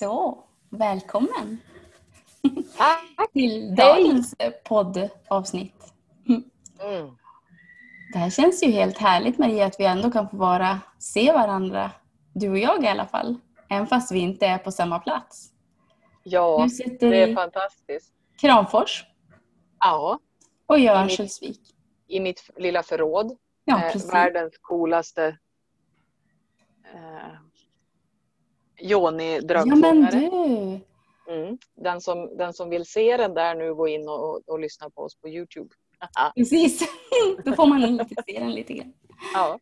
Så, välkommen Tack! till dagens poddavsnitt. Mm. Det här känns ju helt härligt Maria att vi ändå kan få vara, se varandra, du och jag i alla fall. Även fast vi inte är på samma plats. Ja, det är fantastiskt. Kramfors Ja, och jag mitt- Örnsköldsvik. i mitt lilla förråd. Ja, Eh, precis. världens coolaste eh, Ja men Joni-drömsångare. du! mm. den, som, den som vill se den där nu, gå in och, och, lyssna på oss på Youtube. Precis, då får man lite se den lite grann. ja.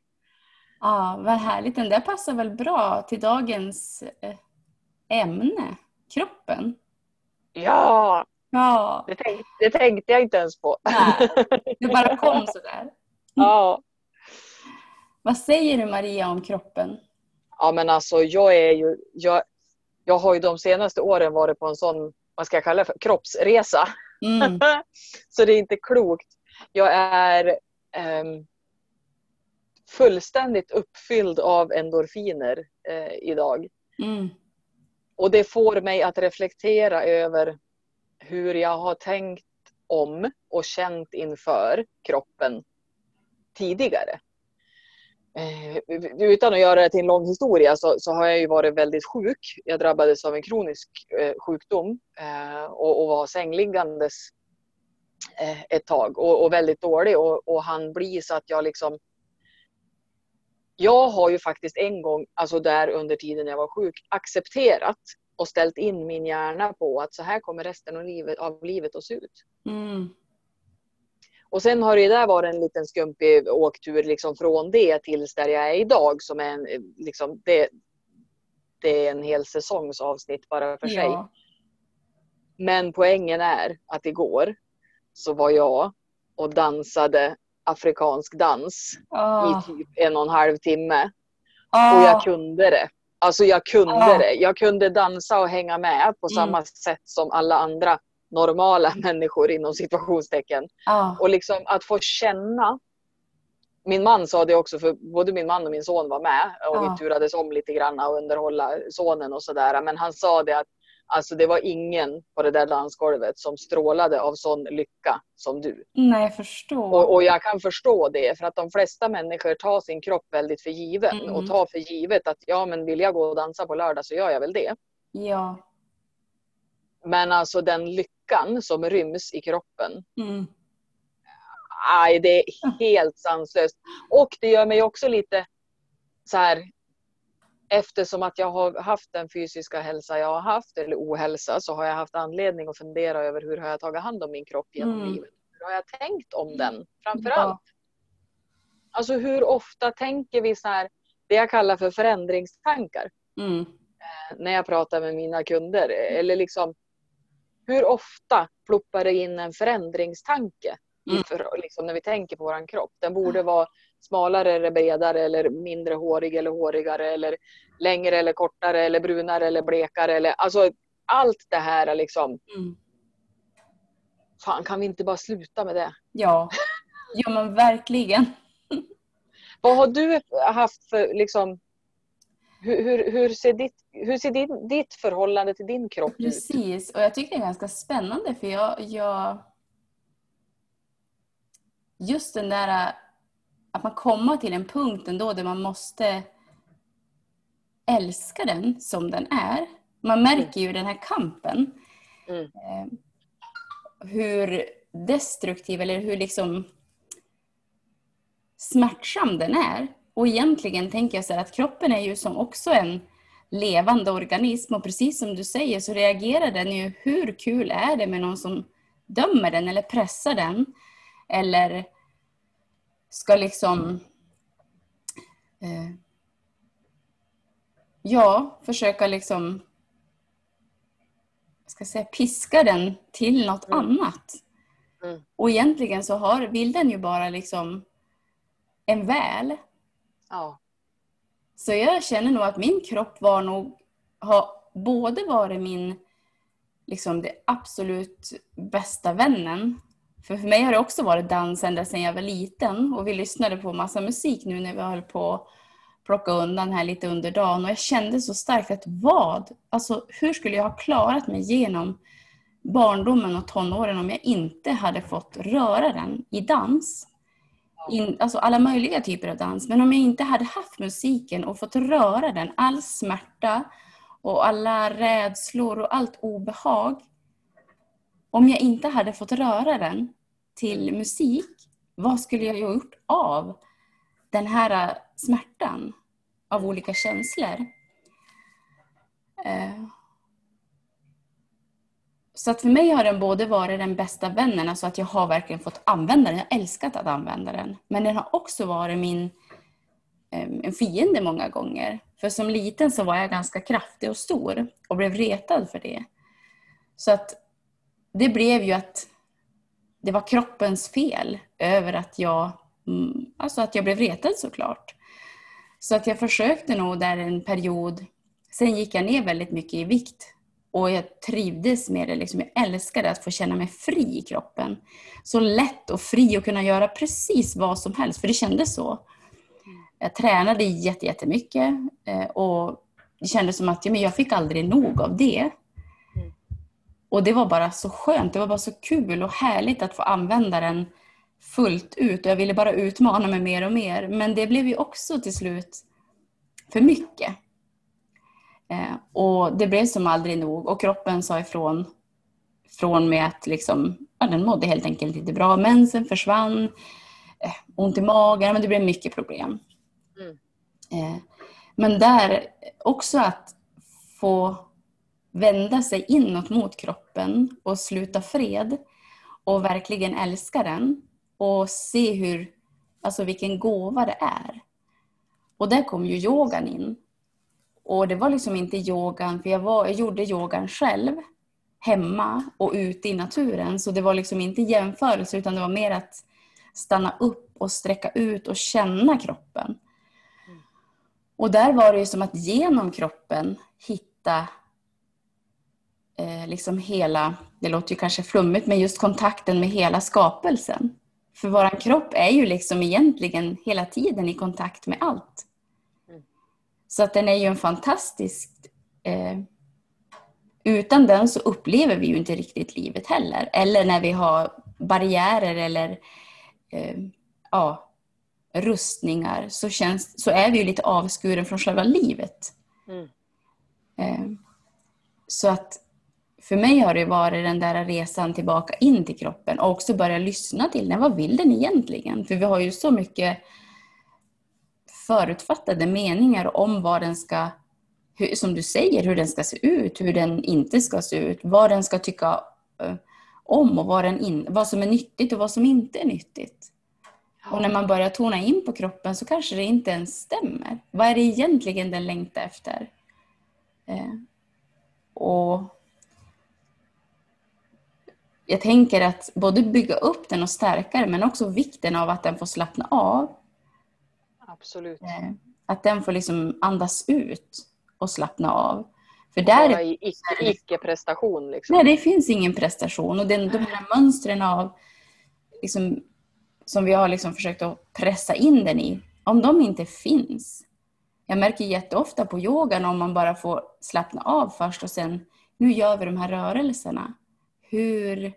Ja, vad härligt. Den där passar väl bra till dagens eh, ämne, kroppen. ja, Ja, det, tänk, det tänkte jag inte ens på. Nej. det bara kom sådär. ja. Vad säger du Maria om kroppen? Ja, men alltså jag är ju... Jag, jag har ju de senaste åren varit på en sån, vad ska jag kalla det för, kroppsresa. Mm. Så det är inte klokt. Jag är ehm, fullständigt uppfylld av endorfiner eh, idag. Mm. Och det får mig att reflektera över hur jag har tänkt om och känt inför kroppen tidigare. Eh, utan att göra det till en lång historia så, så har jag ju varit väldigt sjuk. Jag drabbades av en kronisk eh, sjukdom eh, och, och var sängliggandes eh, ett tag och, och väldigt dålig och, och han bli så att jag liksom jag har ju faktiskt en gång, alltså där under tiden jag var sjuk, accepterat och ställt in min hjärna på att så här kommer resten av livet, av livet att se ut. Mm. Och sen har det där varit en liten skumpig åktur liksom från det tills där jag är idag som är en, liksom, det, det är en hel säsongs avsnitt bara för sig. Ja. Men poängen är att igår så var jag och dansade afrikansk dans Ah. i typ en och en halv timme. Ah. Och jag kunde det. Alltså jag kunde Ah. det. Jag kunde dansa och hänga med på Mm. samma sätt som alla andra normala människor inom situationstecken. Ah. Och liksom att få känna. Min man sa det också för både min man och min son var med och Ja. vi turades om lite grann och underhålla sonen och sådär. Men han sa det att alltså det var ingen på det där dansgolvet som strålade av sån lycka som du. Nej, jag förstår. Och, och jag kan förstå det för att de flesta människor tar sin kropp väldigt för given Mm. och tar för givet att ja men vill jag gå och dansa på lördag så gör jag väl det. Ja. Men alltså den lyckan som ryms i kroppen, Mm. aj, det är helt sanslöst. Och det gör mig också lite så här eftersom att jag har haft den fysiska hälsa jag har haft eller ohälsa så har jag haft anledning att fundera över hur har jag tagit hand om min kropp genom Mm. livet. Hur har jag tänkt om den framför Ja. allt? Alltså hur ofta tänker vi så här, det jag kallar för förändringstankar Mm. när jag pratar med mina kunder? Eller liksom, hur ofta ploppar det in en förändringstanke Mm. för, liksom, när vi tänker på vår kropp? Den borde vara smalare eller bredare eller mindre hårig eller hårigare eller längre eller kortare eller brunare eller blekare. Eller, alltså, allt det här är liksom, Mm. fan kan vi inte bara sluta med det? Ja. ja, men verkligen. Vad har du haft för liksom hur, hur, hur ser, ditt, hur ser din, ditt förhållande till din kropp ut? Precis, och jag tycker det är ganska spännande för jag, jag... Just den där att man kommer till en punkt ändå där man måste älska den som den är. Man märker ju den här kampen. Mm. Eh, hur destruktiv eller hur liksom smärtsam den är. Och egentligen tänker jag så att kroppen är ju som också en levande organism och precis som du säger så reagerar den ju. Hur kul är det med någon som dömer den eller pressar den? Eller ska liksom eh, ja, försöka liksom ska säga, piska den till något Mm. annat. Mm. Och egentligen så har, vill den ju bara liksom en väl. Ja. Så jag känner nog att min kropp var nog, har både varit min, liksom det absolut bästa vännen. För för mig har det också varit dans ända sedan jag var liten och vi lyssnade på massa musik nu när vi höll på att plocka undan här lite under dagen och jag kände så starkt att vad, alltså hur skulle jag ha klarat mig genom barndomen och tonåren om jag inte hade fått röra den i dans? In, alltså alla möjliga typer av dans, men om jag inte hade haft musiken och fått röra den, all smärta och alla rädslor och allt obehag. Om jag inte hade fått röra den till musik, vad skulle jag ha gjort av den här äh, smärtan av olika känslor? Äh, så att för mig har den både varit den bästa vännen, alltså att jag har verkligen fått använda den. Jag har älskat att använda den. Men den har också varit min ehm, en fiende många gånger. För som liten så var jag ganska kraftig och stor och blev retad för det. Så att det blev ju att det var kroppens fel över att jag, mm, alltså att jag blev retad såklart. Så att jag försökte nog där en period, sen gick jag ner väldigt mycket i vikt och jag trivdes med det. Liksom. Jag älskade att få känna mig fri i kroppen. Så lätt och fri och kunna göra precis vad som helst, för det kändes så. Jag tränade jättemycket eh, och det kändes som att jag fick aldrig nog av det. Och det var bara så skönt, det var bara så kul och härligt att få använda den fullt ut. Jag ville bara utmana mig mer och mer. Men det blev ju också till slut för mycket. Eh, och det blev som aldrig nog och kroppen sa ifrån från med att liksom, ja, den mådde helt enkelt inte bra. Mensen försvann, eh, ont i magen, men det blev mycket problem. Mm. Eh, men där också att få vända sig inåt mot kroppen och sluta fred och verkligen älska den och se hur, alltså vilken gåva det är. Och där kom ju yogan in. Och det var liksom inte yogan, för jag, var, jag gjorde yogan själv hemma och ute i naturen. Så det var liksom inte jämförelse utan det var mer att stanna upp och sträcka ut och känna kroppen. Och där var det ju som att genom kroppen hitta eh, liksom hela, det låter ju kanske flummigt, men just kontakten med hela skapelsen. För våran kropp är ju liksom egentligen hela tiden i kontakt med allt. Så att den är ju en fantastisk... Eh, utan den så upplever vi ju inte riktigt livet heller. Eller när vi har barriärer eller eh, ja, rustningar så, känns, så är vi ju lite avskuren från själva livet. Mm. Eh, så att för mig har det varit den där resan tillbaka in till kroppen och också börja lyssna till den. Vad vill den egentligen? För vi har ju så mycket förutfattade meningar om vad den ska, som du säger, hur den ska se ut, hur den inte ska se ut, vad den ska tycka eh, om och vad, den in, vad som är nyttigt och vad som inte är nyttigt. Och när man börjar tona in på kroppen så kanske det inte ens stämmer. Vad är det egentligen den längtar efter? Eh, och jag tänker att både bygga upp den och stärka den men också vikten av att den får slappna av. Absolut. Eh, att den får liksom andas ut och slappna av. För där Bara i icke-prestation. Liksom. Nej, det finns ingen prestation. Och den, de här mönstren av liksom, som vi har liksom försökt att pressa in den i, om de inte finns. Jag märker jätteofta på yogan om man bara får slappna av först och sen, nu gör vi de här rörelserna. Hur...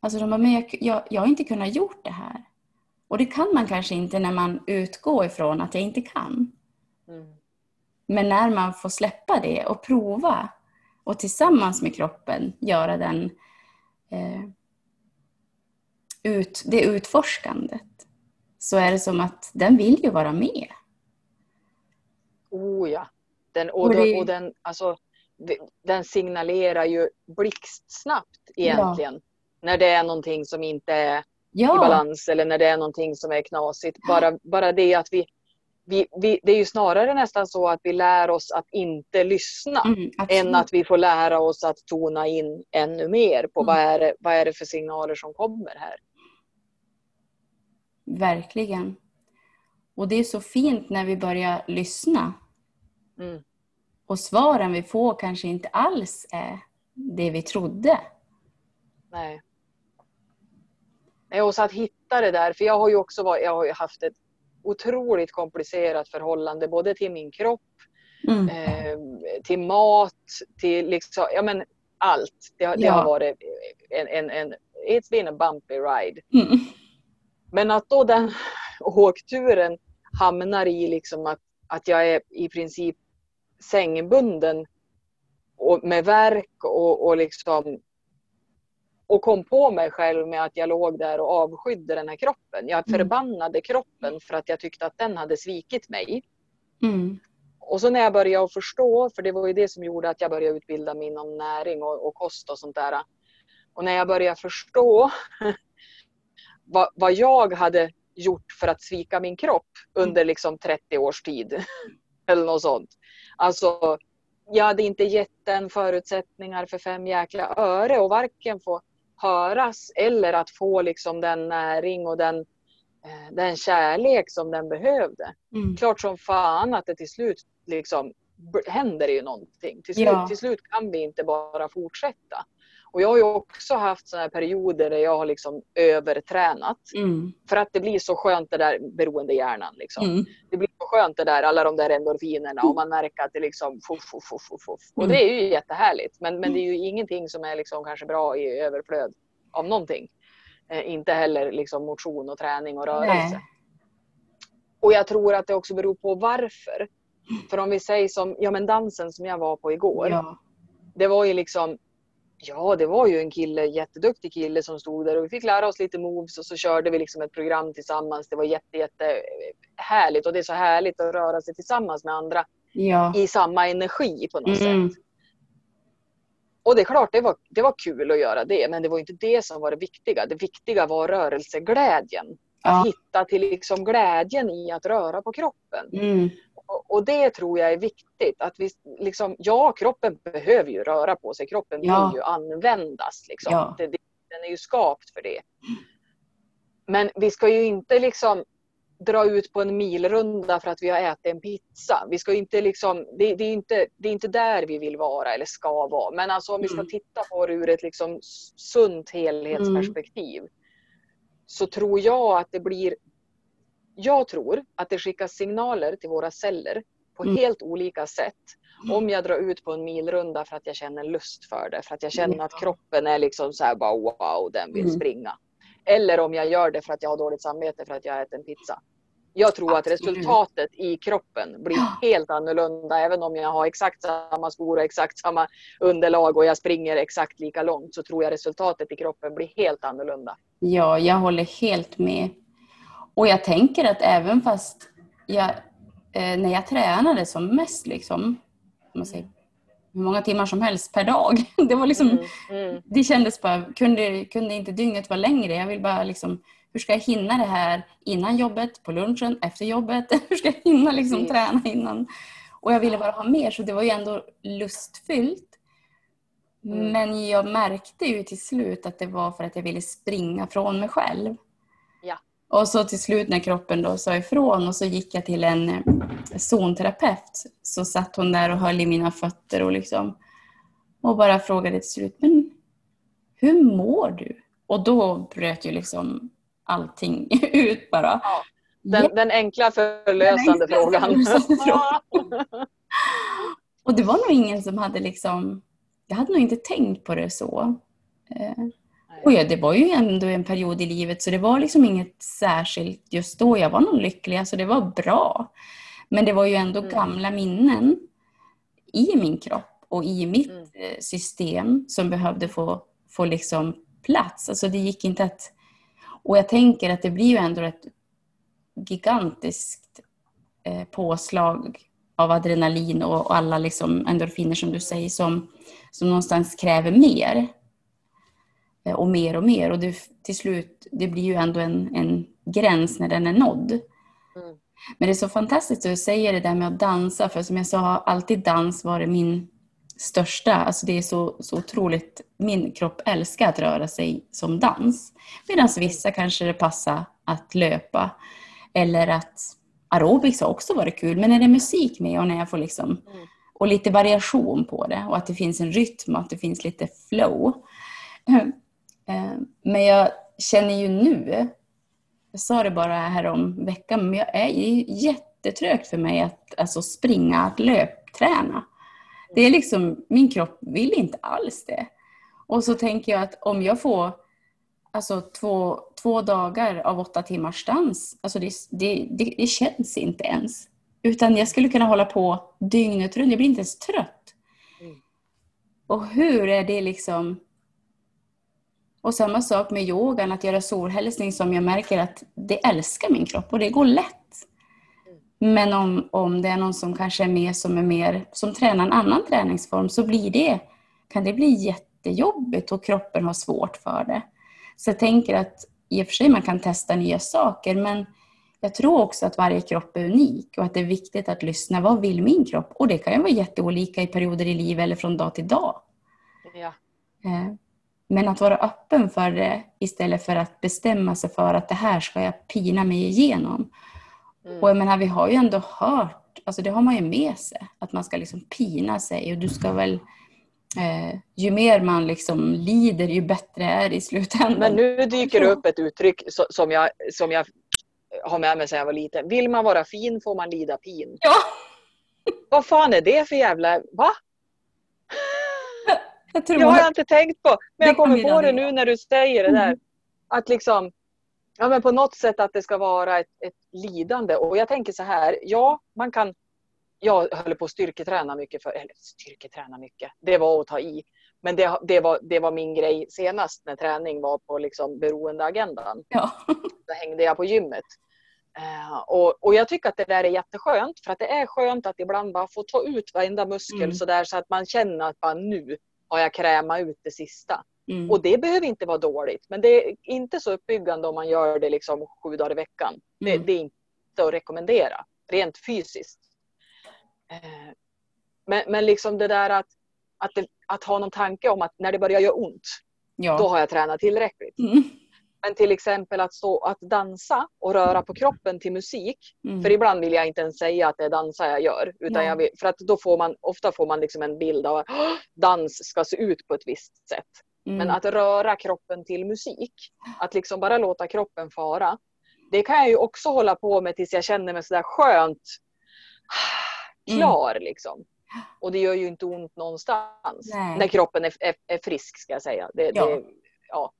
Alltså de bara, men jag, jag, jag har inte kunnat gjort det här. Och det kan man kanske inte när man utgår ifrån att jag inte kan. Mm. Men när man får släppa det och prova och tillsammans med kroppen göra den eh, ut, det utforskandet så är det som att den vill ju vara med. Oh ja. Den, och, och, det, och den, alltså, den signalerar ju blixtsnabbt egentligen. Ja. När det är någonting som inte är ja. i balans eller när det är någonting som är knasigt. Bara, bara det att vi, vi, vi, det är ju snarare nästan så att vi lär oss att inte lyssna mm, än att vi får lära oss att tona in ännu mer på mm. vad, är det, vad är det för signaler som kommer här. Verkligen. Och det är så fint när vi börjar lyssna. Mm. Och svaren vi får kanske inte alls är det vi trodde. Nej. Och så att hitta det där, för jag har ju också varit, jag har haft ett otroligt komplicerat förhållande både till min kropp, Mm. eh, till mat, till liksom, ja men allt. Det, har- det Ja. har varit en, en, en, it's been a bumpy ride. Mm. Men att då den åkturen hamnar i liksom att, att jag är i princip sängbunden och med värk och, och liksom och kom på mig själv med att jag låg där och avskydde den här kroppen. Jag Mm. förbannade kroppen för att jag tyckte att den hade svikit mig. Mm. Och så när jag började förstå, för det var ju det som gjorde att jag började utbilda mig inom näring och, och kost och sånt där. Och när jag började förstå vad, vad jag hade gjort för att svika min kropp under liksom 30 års tid. Eller något sånt. Alltså, jag hade inte gett den förutsättningar för fem jäkla öre och varken få höras eller att få liksom den näring och den, eh, den kärlek som den behövde Mm. klart som fan att det till slut liksom händer ju någonting. Till slut, Ja. till slut kan vi inte bara fortsätta. Och jag har ju också haft såna perioder där jag har liksom övertränat. Mm. För att det blir så skönt det där beroendehjärnan. Liksom. Mm. Det blir skönt det där, alla de där endorfinerna och man märker att det liksom fuff, fuff, fuff, fuff. Och Mm. det är ju jättehärligt. Men, men det är ju ingenting som är liksom kanske bra i överflöd av någonting. Eh, inte heller liksom motion och träning och rörelse. Nej. Och jag tror att det också beror på varför. För om vi säger som ja, men dansen som jag var på igår. Ja. Det var ju liksom Ja, det var ju en kille, jätteduktig kille som stod där och vi fick lära oss lite moves och så körde vi liksom ett program tillsammans. Det var jätte, jätte härligt och det är så härligt att röra sig tillsammans med andra Ja. i samma energi på något Mm. sätt. Och det är klart, det var, det var kul att göra det, men det var inte det som var det viktiga. Det viktiga var rörelseglädjen. Att Ja. hitta till liksom glädjen i att röra på kroppen. Mm. Och, det tror jag är viktigt. Att vi, liksom, ja, kroppen behöver ju röra på sig. Kroppen Ja. vill ju användas. Liksom. Ja. Det, den är ju skapt för det. Men vi ska ju inte liksom dra ut på en milrunda för att vi har ätit en pizza. Vi ska inte liksom, det, det, är inte, det är inte där vi vill vara eller ska vara. Men alltså om vi ska Mm. titta på det ur ett liksom sunt helhetsperspektiv. Så tror jag att det blir jag tror att det skickas signaler till våra celler på Mm. helt olika sätt. Om jag drar ut på en milrunda för att jag känner lust för det. För att jag känner att Ja. kroppen är liksom så här bara wow, den vill Mm. springa. Eller om jag gör det för att jag har dåligt samvete för att jag äter en pizza. Jag tror att resultatet i kroppen blir helt annorlunda även om jag har exakt samma skor och exakt samma underlag och jag springer exakt lika långt så tror jag resultatet i kroppen blir helt annorlunda. Ja, jag håller helt med. Och jag tänker att även fast jag, eh, när jag tränade som mest, liksom, om man säger, hur många timmar som helst per dag. Det var liksom, Mm, mm, det kändes bara, kunde, kunde inte dygnet vara längre? Jag vill bara liksom, hur ska jag hinna det här innan jobbet, på lunchen, efter jobbet? Hur ska jag hinna liksom Precis. träna innan? Och jag ville bara ha mer, så det var ju ändå lustfyllt. Mm. Men jag märkte ju till slut att det var för att jag ville springa från mig själv. Ja. Och så till slut när kroppen då sa ifrån och så gick jag till en eh, zonterapeut. Så satt hon där och höll i mina fötter och liksom och bara frågade till slut, men hur mår du? Och då bröt ju liksom allting ut bara. Ja, Den, den enkla förlösande Den enkla frågan. frågan. Och det var nog ingen som hade liksom, jag hade nog inte tänkt på det så. Och ja, det var ju ändå en period i livet så det var liksom inget särskilt just då. Jag var nog lycklig, alltså det var bra. Men det var ju ändå Mm. gamla minnen i min kropp och i mitt Mm. eh, system som behövde få, få liksom plats. Alltså det gick inte att... Och jag tänker att det blir ju ändå ett gigantiskt eh, påslag av adrenalin och, och alla liksom endorfiner som du säger som, som någonstans kräver mer. Eh, Och mer och mer. Och det, till slut, det blir ju ändå en, en gräns när den är nådd. Mm. Men det är så fantastiskt att du säger det där med att dansa. För som jag sa, har alltid dans varit min största. Alltså det är så, så otroligt. Min kropp älskar att röra sig som dans. Medan vissa kanske det passar att löpa. Eller att aerobics har också varit kul. Men när det är musik med och när jag får liksom Mm. och lite variation på det och att det finns en rytm och att det finns lite flow. Eh, Men jag känner ju nu jag sa det bara här om veckan, men jag är jättetrögt för mig att alltså, springa, att löpträna. Det är liksom, min kropp vill inte alls det. Och så tänker jag att om jag får alltså, två, två dagar av åtta timmars dans, alltså det, det, det, det känns inte ens. Utan jag skulle kunna hålla på dygnet runt, jag blir inte ens trött. Mm. Och hur är det liksom... Och samma sak med yogan, att göra solhälsning som jag märker att det älskar min kropp och det går lätt. Men om, om det är någon som kanske är med som är mer, som tränar en annan träningsform så blir det, kan det bli jättejobbigt och kroppen har svårt för det. Så jag tänker att i och för sig man kan testa nya saker men jag tror också att varje kropp är unik och att det är viktigt att lyssna. Vad vill min kropp? Och det kan ju vara jätteolika i perioder i livet eller från dag till dag. Ja. Men att vara öppen för det istället för att bestämma sig för att det här ska jag pina mig igenom. Mm. Och jag menar, vi har ju ändå hört, alltså det har man ju med sig, att man ska liksom pina sig och du ska väl eh, ju mer man liksom lider, ju bättre är det i slutändan. Men nu dyker det upp ett uttryck som jag, som jag har med mig sedan jag var liten. Vill man vara fin får man lida pin. Ja. Vad fan är det för jävla... Va? Jag, tror jag har jag inte tänkt på. Men jag kommer på det nu när du säger det där. Mm. Att liksom... Ja men på något sätt att det ska vara ett, ett lidande. Och jag tänker så här. Ja, man kan... Jag höll på att styrketräna mycket för... Eller styrketräna mycket. Det var att ta i. Men det, det, var, det var min grej senast när träning var på liksom beroendeagendan. Ja. Då hängde jag på gymmet. Uh, och, och jag tycker att det där är jätteskönt för att det är skönt att ibland bara få ta ut varenda muskel mm. så där så att man känner att bara nu har jag krämat ut det sista. Mm. Och det behöver inte vara dåligt men det är inte så uppbyggande om man gör det liksom sju dagar i veckan. Mm. Det, det, är inte att rekommendera rent fysiskt. Uh, men, men liksom det där att, att, det, att ha någon tanke om att när det börjar göra ont ja. då har jag tränat tillräckligt. Mm. Men till exempel att stå att dansa och röra på kroppen till musik. Mm. För ibland vill jag inte ens säga att det är dansa jag gör. Utan jag vill, för att då får man, ofta får man liksom en bild av att dans ska se ut på ett visst sätt. Mm. Men att röra kroppen till musik, att liksom bara låta kroppen fara. Det kan jag ju också hålla på med tills jag känner mig sådär skönt klar mm. liksom. Och det gör ju inte ont någonstans. Nej. När kroppen är, är, är, frisk ska jag säga. Det, ja. Det, ja.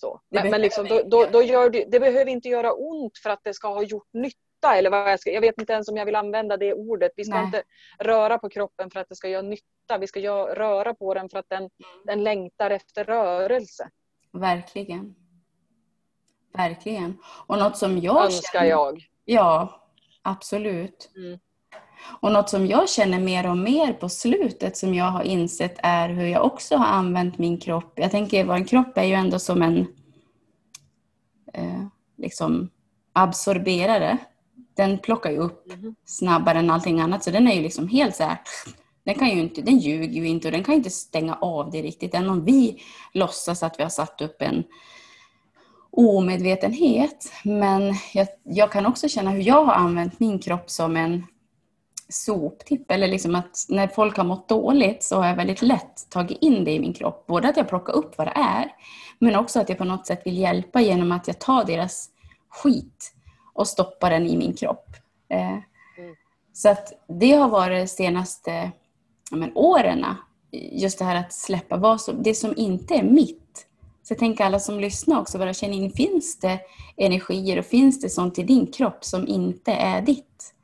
Så. Men, men liksom, då, då, då, gör det, det behöver inte göra ont för att det ska ha gjort nytta. Eller vad jag, ska, jag vet inte ens om jag vill använda det ordet. Vi ska Nej. inte röra på kroppen för att det ska göra nytta. Vi ska gör, röra på den för att den, den längtar efter rörelse. Verkligen. Verkligen. Och något som jag Önskar känner, jag. Ja, absolut. Mm. Och något som jag känner mer och mer på slutet som jag har insett är hur jag också har använt min kropp. Jag tänker, vår kropp är ju ändå som en eh, liksom absorberare. Den plockar ju upp mm. snabbare än allting annat så den är ju liksom helt så här, den, kan ju inte, den ljuger ju inte och den kan inte stänga av det riktigt. Än om vi låtsas att vi har satt upp en omedvetenhet. Men jag, jag kan också känna hur jag har använt min kropp som en soptipp. Eller liksom att när folk har mått dåligt så har jag väldigt lätt tagit in det i min kropp. Både att jag plockar upp vad det är, men också att jag på något sätt vill hjälpa genom att jag tar deras skit och stoppar den i min kropp. Eh, mm. Så att det har varit de senaste ja, men, åren, just det här att släppa vad som, det som inte är mitt. Så jag tänker alla som lyssnar också bara känna in, finns det energier och finns det sånt i din kropp som inte är ditt?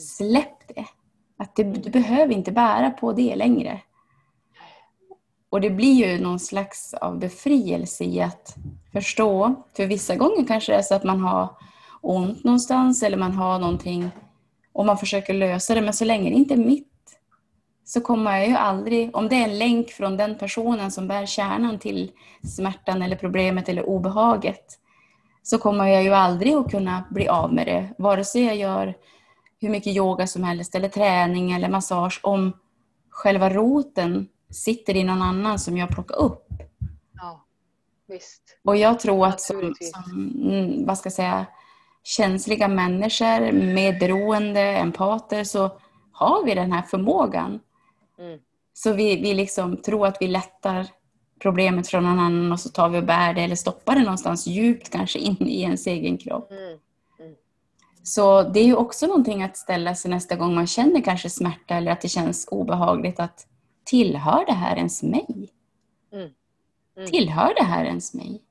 Släpp det. Att det, du behöver inte bära på det längre. Och det blir ju någon slags av befrielse i att förstå. För vissa gånger kanske det är så att man har ont någonstans eller man har någonting och man försöker lösa det. Men så länge det inte är mitt så kommer jag ju aldrig, om det är en länk från den personen som bär kärnan till smärtan eller problemet eller obehaget, så kommer jag ju aldrig att kunna bli av med det. Vare sig jag gör hur mycket yoga som helst eller träning eller massage om själva roten sitter i någon annan som jag plockar upp. Ja, visst. Och jag tror att som, som mm, vad ska jag säga, känsliga människor, medberoende, empater så har vi den här förmågan. Mm. Så vi, vi liksom tror att vi lättar problemet från någon annan och så tar vi och bär det eller stoppar det någonstans djupt kanske in i ens egen kropp. Mm. Så det är ju också någonting att ställa sig nästa gång man känner kanske smärta eller att det känns obehagligt att tillhör det här ens mig? Mm. Mm. Tillhör det här ens mig?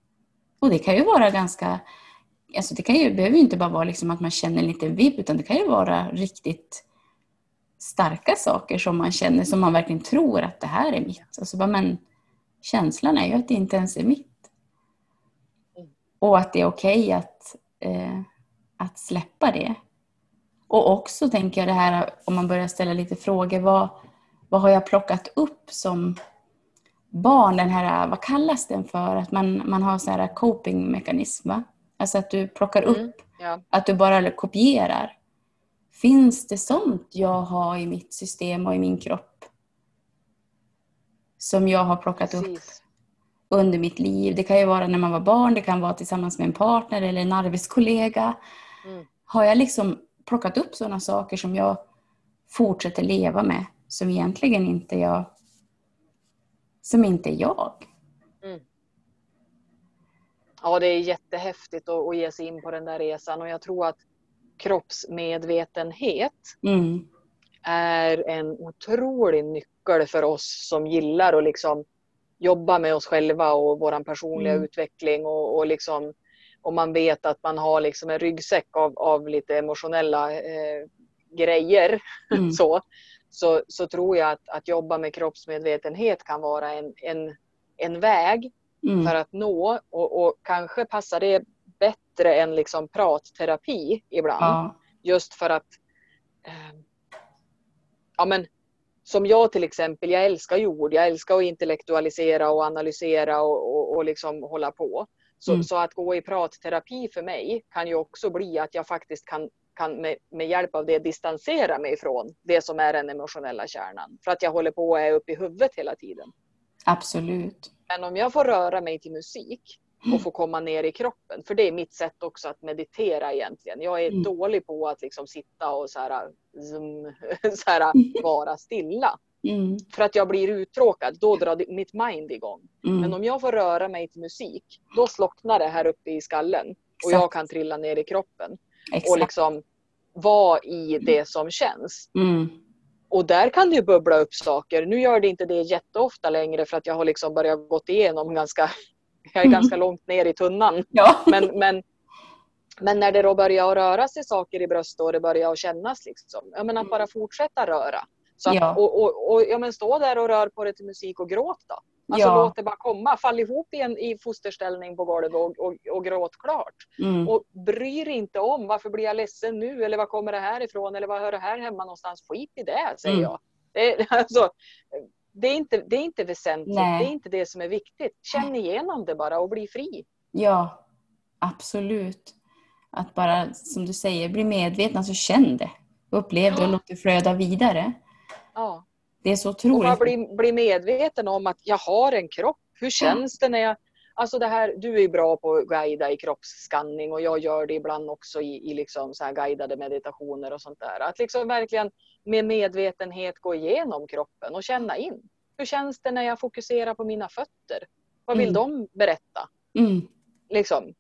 Och det kan ju vara ganska, alltså det kan ju, behöver ju inte bara vara liksom att man känner lite vibb utan det kan ju vara riktigt starka saker som man känner som man verkligen tror att det här är mitt. Alltså bara, men känslan är ju att det inte ens är mitt. Mm. Och att det är okej okay att eh, att släppa det. Och också tänker jag det här om man börjar ställa lite frågor. Vad, vad har jag plockat upp som barn? Den här, vad kallas den för? Att man, man har så här copingmekanism. Va? Alltså att du plockar upp, Mm, ja. att du bara kopierar. Finns det sånt jag har i mitt system och i min kropp? Som jag har plockat upp Precis. under mitt liv. Det kan ju vara när man var barn, det kan vara tillsammans med en partner eller en arbetskollega. Mm. Har jag liksom plockat upp sådana saker som jag fortsätter leva med, som egentligen inte jag som inte är jag? Ja, det är jättehäftigt att, att ge sig in på den där resan och jag tror att kroppsmedvetenhet Mm. är en otrolig nyckel för oss som gillar att liksom jobba med oss själva och vår personliga Mm. utveckling och, och liksom om man vet att man har liksom en ryggsäck av, av lite emotionella eh, grejer Mm. så, så, så tror jag att, att jobba med kroppsmedvetenhet kan vara en, en, en väg Mm. för att nå och, och kanske passar det bättre än liksom pratterapi ibland. Ja. Just för att eh, ja men som jag till exempel, jag älskar jord, jag älskar att intellektualisera och analysera och, och, och liksom hålla på. Så, Mm. så att gå i pratterapi för mig kan ju också bli att jag faktiskt kan, kan med, med hjälp av det distansera mig från det som är den emotionella kärnan. För att jag håller på och är uppe i huvudet hela tiden. Absolut. Men om jag får röra mig till musik och få komma ner i kroppen, för det är mitt sätt också att meditera egentligen. Jag är Mm. dålig på att liksom sitta och så här, zoom, så här, vara stilla. Mm. För att jag blir uttråkad, då drar det- mitt mind igång. Mm. Men om jag får röra mig till musik, då slocknar det här uppe i skallen. Och jag kan trilla ner i kroppen. Och Exakt. liksom vara i det som känns. Mm. Och där kan det ju bubbla upp saker. Nu gör det inte det jätteofta längre för att jag har liksom börjat gått igenom ganska, jag är Mm. ganska långt ner i tunnan. Ja. Men, men, men när det då börjar röra sig saker i bröstet och det börjar kännas liksom. Jag menar att bara fortsätta röra. Så att, Ja. och, och, och ja, men stå där och rör på det till musik och gråt då. Alltså Ja. låt det bara komma. Fall ihop i, en, i fosterställning på golvet och, och, och gråt klart. Mm. Och bry dig inte om varför blir jag ledsen nu eller var kommer det här ifrån eller vad hör det här hemma någonstans. Skit i det säger Mm. jag. Det, alltså, det, är inte, det är inte väsentligt. Nej. Det är inte det som är viktigt. Känn igenom det bara och bli fri. Ja, absolut. Att bara, som du säger, bli medveten, alltså känn det. Upplev det och låt det flöda vidare. Ja. Det är så Och otroligt. bli, bli medveten om att jag har en kropp. Hur känns det när jag... Alltså det här, du är ju bra på att guida i kroppsskanning och jag gör det ibland också i, i liksom så här guidade meditationer och sånt där. Att liksom verkligen med medvetenhet gå igenom kroppen och känna in. Hur känns det när jag fokuserar på mina fötter? Vad vill Mm. de berätta? Mm. Liksom,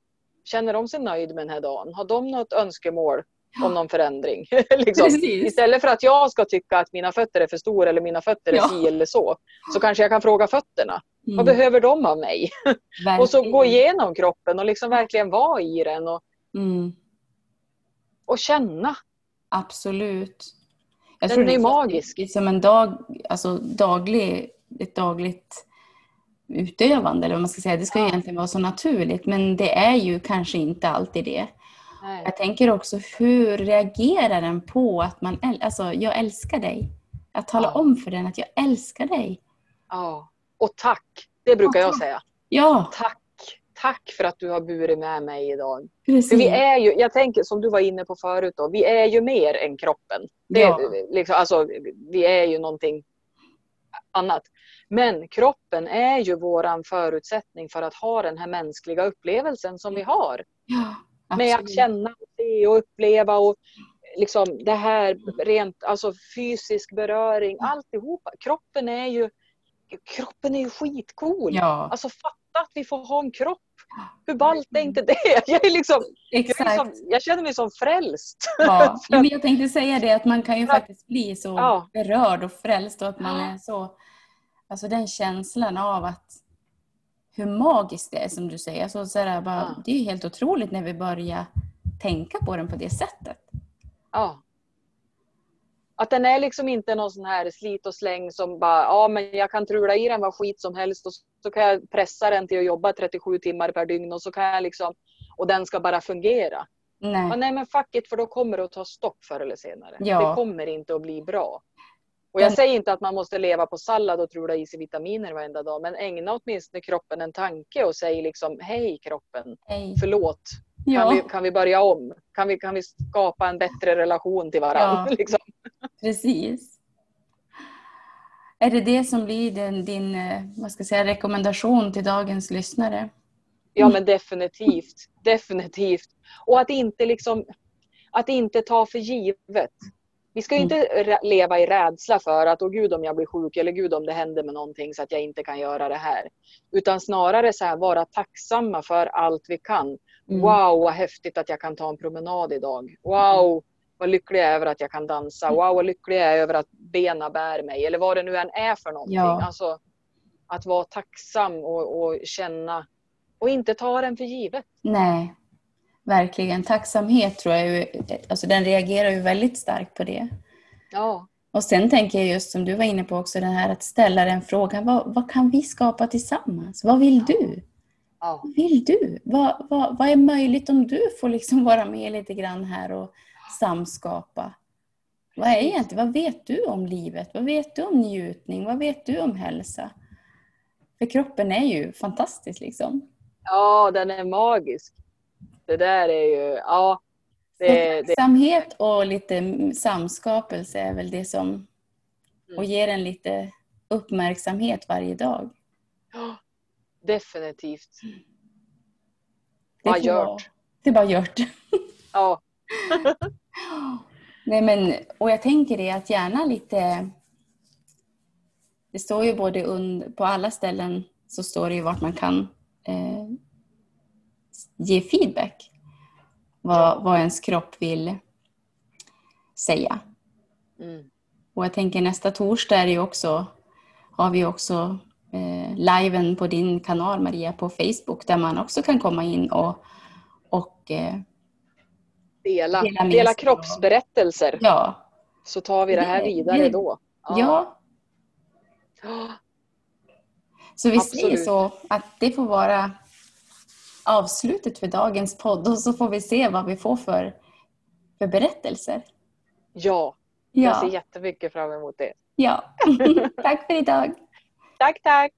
känner de sig nöjd med den här dagen? Har de något önskemål Ja. om någon förändring? liksom. Istället för att jag ska tycka att mina fötter är för stora eller mina fötter är Ja. si eller så. Så kanske jag kan fråga fötterna. Vad Mm. behöver de av mig? Och så gå igenom kroppen och liksom verkligen vara i den och, Mm. och känna. Absolut. Jag Den tror är det så- magisk. Det är som en dag, alltså daglig, ett dagligt utövande eller vad man ska säga. Det ska egentligen vara så naturligt men det är ju kanske inte alltid det. Nej. Jag tänker också hur reagerar den på att man, äl- alltså jag älskar dig. Att tala Ja. om för den att jag älskar dig. Ja. Och tack. Det brukar Ja, jag säga. Ja, Tack. Tack för att du har burit med mig idag. precis. För vi är ju, jag tänker som du var inne på förut då, vi är ju mer än kroppen. Det, Ja. liksom, alltså, vi är ju någonting annat. Men kroppen är ju våran förutsättning för att ha den här mänskliga upplevelsen som vi har. ja, Med att känna, och se och uppleva och liksom det här rent alltså fysisk beröring, alltihopa. Kroppen är ju kroppen är ju skitcool. Ja, Alltså fatta att vi får ha en kropp. Hur ballt är inte det? Jag, är liksom, jag, är exakt. som, jag känner mig som frälst. Ja. Men jag tänkte säga det att man kan ju faktiskt bli så Ja. berörd och frälst och att man är så... Alltså den känslan av att hur magiskt det är som du säger. Alltså, så här, bara, Ja. Det är ju helt otroligt när vi börjar tänka på den på det sättet. Ja. Att den är liksom inte någon sån här slit och släng som bara, ja men jag kan trula i den vad skit som helst och så kan jag pressa den till att jobba 37 timmar per dygn och så kan jag liksom, och den ska bara fungera. Ja, Nej. nej men fuck it för då kommer det att ta stopp förr eller senare. Ja. Det kommer inte att bli bra. Och jag säger inte att man måste leva på sallad och trula i sig vitaminer varenda dag men ägna åtminstone kroppen en tanke och säg liksom hej kroppen, Nej. förlåt. Kan, Ja, vi, kan vi börja om? Kan vi, kan vi skapa en bättre relation till varandra? Ja. Liksom? precis. Är det det som blir din, din eh, vad ska jag säga, rekommendation till dagens lyssnare? Ja men definitivt. Definitivt. Och att inte liksom att inte ta för givet. Vi ska ju Mm. inte rä- leva i rädsla för att åh gud om jag blir sjuk eller gud om det händer med någonting så att jag inte kan göra det här. Utan snarare så här vara tacksamma för allt vi kan. Mm. Wow vad häftigt att jag kan ta en promenad idag. Wow vad lycklig jag är över att jag kan dansa. Wow vad lycklig jag är över att bena bär mig. Eller vad det nu än är för någonting. Ja. Alltså, att vara tacksam och, och känna och inte ta den för givet. Nej, verkligen. Tacksamhet tror jag ju, alltså den reagerar ju väldigt starkt på det. Ja, Och sen tänker jag just som du var inne på också, den här att ställa den frågan, vad, vad kan vi skapa tillsammans? Vad vill du? ja, Vad vill du? Vad, vad, vad är möjligt om du får liksom vara med lite grann här och samskapa? Vad är egentligen, vad vet du om livet? Vad vet du om njutning? Vad vet du om hälsa? För kroppen är ju fantastisk liksom. ja, den är magisk. Det där är ju, ja. Det, det, tacksamhet och lite samskapelse är väl det som och Mm. ger en lite uppmärksamhet varje dag. ja, definitivt. Det Vad får vara- gjort. Det är bara gjort. Ja, Nej, men, och jag tänker det att gärna lite... Det står ju både und, på alla ställen så står det ju vart man kan eh, ge feedback. Vad, vad ens kropp vill säga. mm. Och jag tänker nästa torsdag är det ju också, har vi också eh, liven på din kanal Maria på Facebook där man också kan komma in och, och eh, dela, Dela dela kroppsberättelser. ja, Så tar vi det här vidare det- då. ja. Ja. Så vi Absolut. säger så att det får vara avslutet för dagens podd och så får vi se vad vi får för, för berättelser. Ja, jag ser Ja, jättemycket fram emot det. ja. tack för idag. Tack, tack!